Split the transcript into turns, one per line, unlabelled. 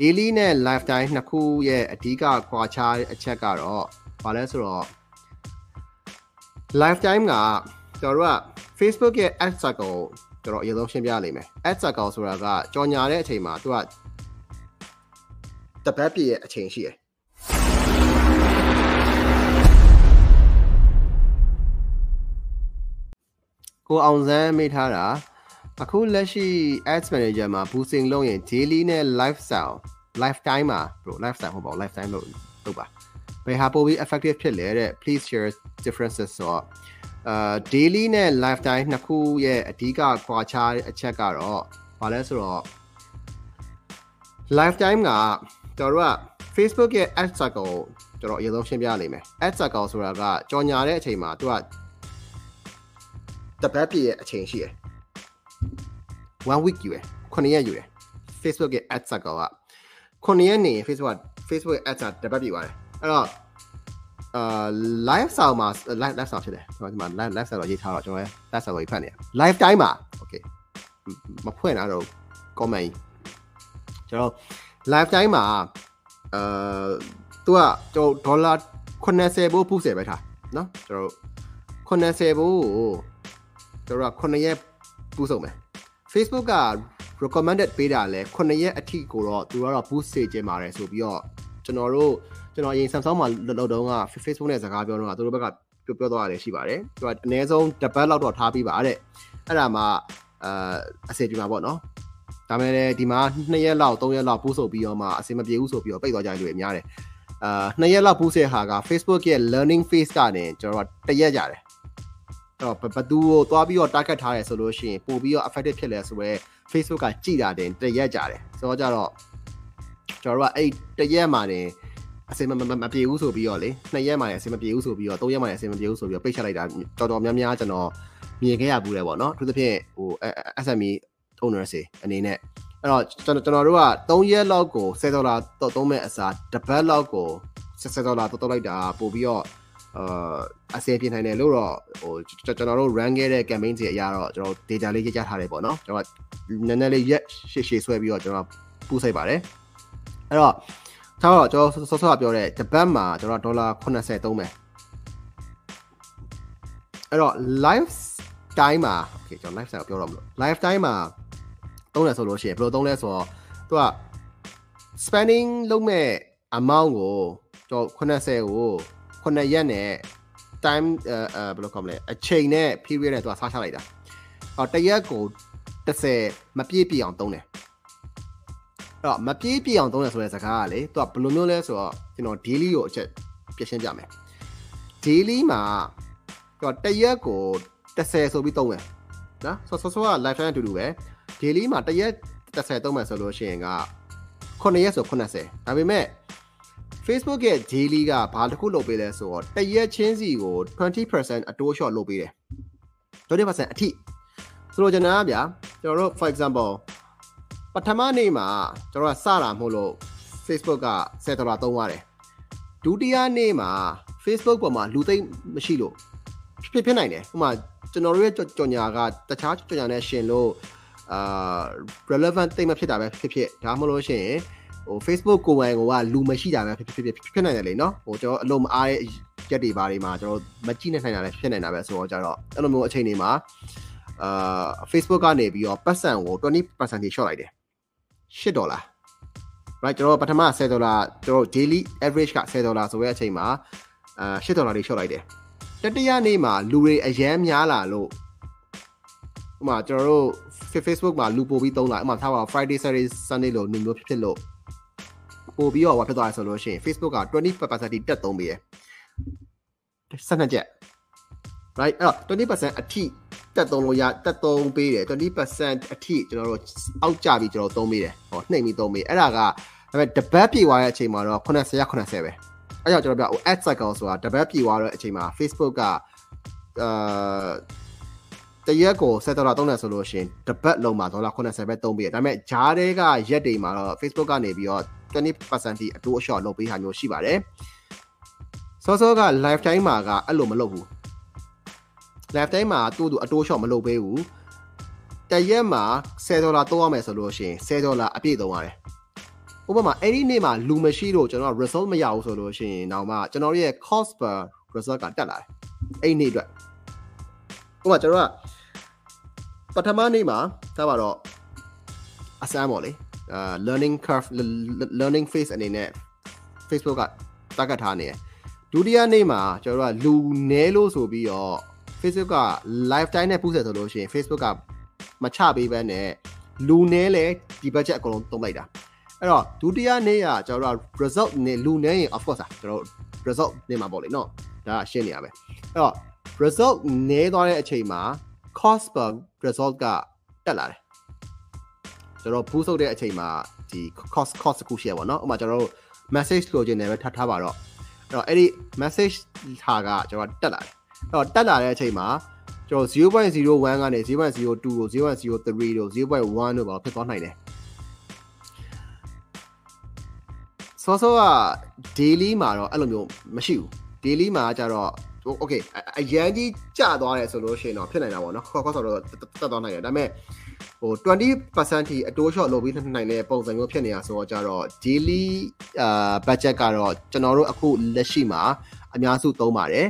daily နဲ့ lifetime နှစ်ခုရဲ့အဓိကကွာခြားအချက်ကတော့ဘာလဲဆိုတော့ lifetime ကကျွန်တော်တို့က Facebook ရဲ့ ad cycle ကျွန်တော်အရင်ဆုံးရှင်းပြလိမ့်မယ် ad cycle ဆိုတာကကြော်ညာတဲ့အချိန်မှာသူကတပတ်ပြည့်ရဲ့အချိန်ရှိတယ်ကိုအောင်စမ်းမေးထားတာ အခုလက်ရှိ ads manager မှာ boosting လုပ်ရင် daily နဲ့ lifestyle lifetime မှာ bro lifestyle ဟုတ်ပါဘူး lifetime လို့လုပ်ပါဘယ်ဟာပိုပြီး effective ဖြစ်လဲတဲ့ please share differences ဆိုတော့အာ daily နဲ့ lifetime နှစ်ခုရဲ့အဓိကကွာခြားအချက်ကတော့ဘာလဲဆိုတော့ lifetime ကကျွန်တော်တို့က Facebook ရဲ့ ad cycle ကျွန်တော်အရင်ဆုံးရှင်းပြလိမ့်မယ် ad cycle ဆိုတာကကြော်ညာတဲ့အချိန်မှာသူကတပတ်ပြည့်ရဲ့အချိန်ရှိတယ် 1 week ယူတယ်9ရက်ယူတယ် Facebook ရဲ့ ad cycle က9ရက်နေ Facebook က Facebook ရဲ့ ad ကတပတ်ပြည့်သွားတယ်အဲ့တော့အာ live sound မှာ live live sound ဖြစ်တယ်ကျွန်တော်ဒီမှာ live live sound တော့ရေးထားတော့ကျွန်တော်လည်း live sound ကိုဖတ်နေရ live time မှာ okay မဖွင့်တော့ comment ကျွန်တော် live time မှာအာသူကကျွန်တော်ဒေါ်လာ80ဘိုးပူးစေပဲထားเนาะကျွန်တော်80ဘိုးကိုကျွန်တော်က9ရက်ပူးဆုံးမယ် Facebook က recommended ပေးတာလဲ9ရက်အထိကိုတော့သူကတော့ boost စေခြင်းပါတယ်ဆိုပြီးတော့ကျွန်တော်တို့ကျွန်တော်အရင် Samsung မှာလောက်တုန်းက Facebook နဲ့စကားပြောတော့သူတို့ဘက်ကပြောပြောသွားရတယ်ရှိပါတယ်သူကအနည်းဆုံးတစ်ပတ်လောက်တော့ထားပြီးပါတဲ့အဲ့ဒါမှအာအစီအပြေမှာပေါ့နော်ဒါမဲ့လည်းဒီမှာ2ရက်လောက်3ရက်လောက်ပူးဆိုပြီးတော့မှအစီမပြေဘူးဆိုပြီးတော့ပိတ်သွားကြတယ်လို့အများတယ်အာ2ရက်လောက်ပူးစေဟာက Facebook ရဲ့ learning phase ကနေကျွန်တော်တို့တရက်ကြတယ် တော့ဘသူကိုသွားပြီးတော့ target ထားတယ်ဆိုလို့ရှိရင်ပို့ပြီးတော့ effective ဖြစ်လဲဆိုတော့ Facebook ကကြည်တာတင်တရက်ကြတယ်ဆိုတော့ကြတော့ကျွန်တော်တို့ကအဲ့တရက်မှာတင်အစင်မမပြေဘူးဆိုပြီးတော့လေနှစ်ရက်မှလည်းအစင်မပြေဘူးဆိုပြီးတော့သုံးရက်မှလည်းအစင်မပြေဘူးဆိုပြီးတော့ပိတ်ချလိုက်တာတော်တော်များများကျွန်တော်မြင်ခဲ့ရဘူးလေပေါ့နော်အထူးသဖြင့်ဟို SME owners တွေအနေနဲ့အဲ့တော့ကျွန်တော်တို့က3ရက်လောက်ကို10ဒေါ်လာတော့သုံးမဲ့အစားတစ်ပတ်လောက်ကို10ဒေါ်လာတော့တော့လိုက်တာပို့ပြီးတော့ အာအစင်ပြင်နိုင်တယ်လို့တော့ဟိုကျွန်တော်တို့ run ခဲ့တဲ့ campaign တွေအရာတော့ကျွန်တော် data လေးရကြထားတယ်ပေါ့နော်ကျွန်တော်နည်းနည်းလေးရက်ရှေ့ရှေ့ဆွဲပြီးတော့ကျွန်တော်ပူးဆိုင်ပါတယ်အဲ့တော့ထားတော့ကျွန်တော်စောစောကပြောတဲ့တပတ်မှာကျွန်တော်ဒေါ်လာ80သုံးမယ်အဲ့တော့ live time မှာ okay ကျွန်တော် live time ပြောတော့မလို့ live time မှာသုံးတယ်ဆိုလို့ရှိရင်ဘယ်လိုသုံးလဲဆိုတော့သူက spending လုပ်မဲ့ amount ကိုကျွန်တော်80ကို 9ရက်နဲ့ time အဲဘယ်လိုခေါ်မလဲအချိန်နဲ့ period နဲ့သူကစားချလိုက်တာအော်တရက်ကို30မပြည့်ပြည့်အောင်သုံးတယ်အဲ့တော့မပြည့်ပြည့်အောင်သုံးတယ်ဆိုတဲ့စကားကလေသူကဘယ်လိုမျိုးလဲဆိုတော့ကျွန်တော် daily ကိုအချက်ပြရှင်းပြမယ် daily မှာသူကတရက်ကို30ဆိုပြီးသုံးတယ်နော်ဆိုဆိုဆိုက live time အတူတူပဲ daily မှာတရက်30သုံးမယ်ဆိုလို့ရှိရင်က9ရက်ဆို80ဒါပေမဲ့ Facebook ရဲ့ daily ကဘာတစ်ခုလုပ်ပေးလဲဆိုတော့တရက်ချင်းစီကို20%အတိုးလျှော့လုပ်ပေးတယ်20%အထိဆိုတော့ကျွန်တော်ကဗျာကျွန်တော်တို့ for example ပထမနေ့မှာကျွန်တော်ကစတာမဟုတ်လို့ Facebook က10ဒေါ်လာသုံးရတယ်ဒုတိယနေ့မှာ Facebook ပေါ်မှာလူသိမ့်မရှိလို့ဖြစ်ဖြစ်နိုင်တယ်ဥပမာကျွန်တော်တို့ရဲ့ကြော်ညာကတခြားကြော်ညာနဲ့ရှင်လို့အာ relevant သိမ့်မဖြစ်တာပဲဖြစ်ဖြစ်ဒါမှမဟုတ်လို့ရှိရင် ဟို Facebook ကိုယ်ပိုင်ကလူမရှိတာပဲဖြစ်ဖြစ်ဖြစ်ဖြစ်နိုင်တယ်လေနော်ဟိုကျွန်တော်အလုံးမအားတဲ့ရက်တွေပါတွေမှာကျွန်တော်မကြည့်နိုင်တာလည်းဖြစ်နိုင်တာပဲဆိုတော့ကြတော့အဲ့လိုမျိုးအချိန်တွေမှာအာ Facebook ကနေပြီးတော့ပတ်စံကို20%ထိ short လိုက်တယ်10ဒေါ်လာ right ကျွန်တော်ပထမ10ဒေါ်လာကျွန်တော် daily average က10ဒေါ်လာဆိုတဲ့အချိန်မှာအာ10ဒေါ်လာတွေ short လိုက်တယ်တတိယနေ့မှာလူတွေအရန်များလာလို့ဥပမာကျွန်တော်တို့ Facebook မှာလူပို့ပြီးသုံးလာဥပမာထားပါ Friday Saturday Sunday လို့နေမျိုးဖြစ်ဖြစ်လို့ ပို့ပြီးတော့ဟောဖြစ်သွားတယ်ဆိုလို့ရှိရင် Facebook က20%တိတက်သုံးပေးတယ်12ချက် right အဲ့တော့20%အထိတက်သုံးလို့ရတက်သုံးပေးတယ်20%အထိကျွန်တော်တို့အောက်ကျပြီးကျွန်တော်သုံးပေးတယ်ဟောနှိမ့်ပြီးသုံးပေးအဲ့ဒါကဒါပေမဲ့တပတ်ပြေသွားတဲ့အချိန်မှာတော့80ရ80ပဲအဲ့ကြောင့်ကျွန်တော်ပြောဟို ad cycle ဆိုတာတပတ်ပြေသွားတဲ့အချိန်မှာ Facebook ကအာတရက်ကို7ဒေါ်လာသုံးတယ်ဆိုလို့ရှိရင်တပတ်လုံးမှာဒေါ်လာ80ပဲသုံးပေးတယ်ဒါပေမဲ့ဂျားတွေကရက်တွေမှာတော့ Facebook ကနေပြီးတော့ 20%ထိအတိုးအလျှော့လုပ်ပေးတာမျိုးရှိပါတယ်စောစောက lifetime မှာကအဲ့လိုမလုပ်ဘူး lifetime မှာသူ့သူအတိုးလျှော့မလုပ်ပေးဘူးတရက်မှာ10ဒေါ်လာသုံးရမယ်ဆိုလို့ရှိရင်10ဒေါ်လာအပြည့်သုံးရတယ်ဥပမာအဲ့ဒီနေ့မှာလူမရှိလို့ကျွန်တော် result မရဘူးဆိုလို့ရှိရင်တော့မှကျွန်တော်ရဲ့ cost per result ကတက်လာတယ်အဲ့ဒီနေ့အတွက်ဥပမာကျွန်တော်ကပထမနေ့မှာဒါပါတော့အစမ်းပေါ့လေအာ learning curve learning phase အနေနဲ့ Facebook ကတက်ကတ်ထားနေတယ်ဒုတိယနေ့မှာကျွန်တော်တို့ကလူနဲလို့ဆိုပြီးတော့ Facebook က lifetime နဲ့ပူးဆက်ဆိုလို့ရှိရင် Facebook ကမချပေးဘဲနဲ့လူနဲလဲဒီ budget အကုန်လုံးသုံးလိုက်တာအဲ့တော့ဒုတိယနေ့ကကျွန်တော်တို့ result နဲ့လူနဲရင် of course อ่ะကျွန်တော်တို့ result နေမှာပေါ့လေနော်ဒါရှင်းနေရပဲအဲ့တော့ result နဲသွားတဲ့အချိန်မှာ cost per result ကတက်လာတယ် ကျွန်တော်ဘူးဆုပ်တဲ့အချိန်မှာဒီ cost cost တစ်ခုရှိရပါတော့ဥပမာကျွန်တော်တို့ message လိုချင်တယ်ပဲထပ်ထားပါတော့အဲ့တော့အဲ့ဒီ message ဟာကကျွန်တော်တက်လာတယ်အဲ့တော့တက်လာတဲ့အချိန်မှာကျွန်တော်0.01ကနေ0.02ကို0.03တို့0.1တို့ပါဖြစ်သွားနိုင်တယ်ဆောဆောက daily မှာတော့အဲ့လိုမျိုးမရှိဘူး daily မှာကျတော့ okay အရန်ကြီးကျသွားတယ်ဆိုလို့ရှိရင်တော့ဖြစ်နိုင်တာပေါ့နော်ခေါ်ခေါ်ဆိုတော့တက်သွားနိုင်တယ်ဒါပေမဲ့ဟို20%ထိအတိုး short လုပ်ပြီးနိုင်တဲ့ပုံစံမျိုးဖြစ်နေတာဆိုတော့ကြတော့ daily အာ budget ကတော့ကျွန်တော်တို့အခုလက်ရှိမှာအများစုသုံးပါတယ်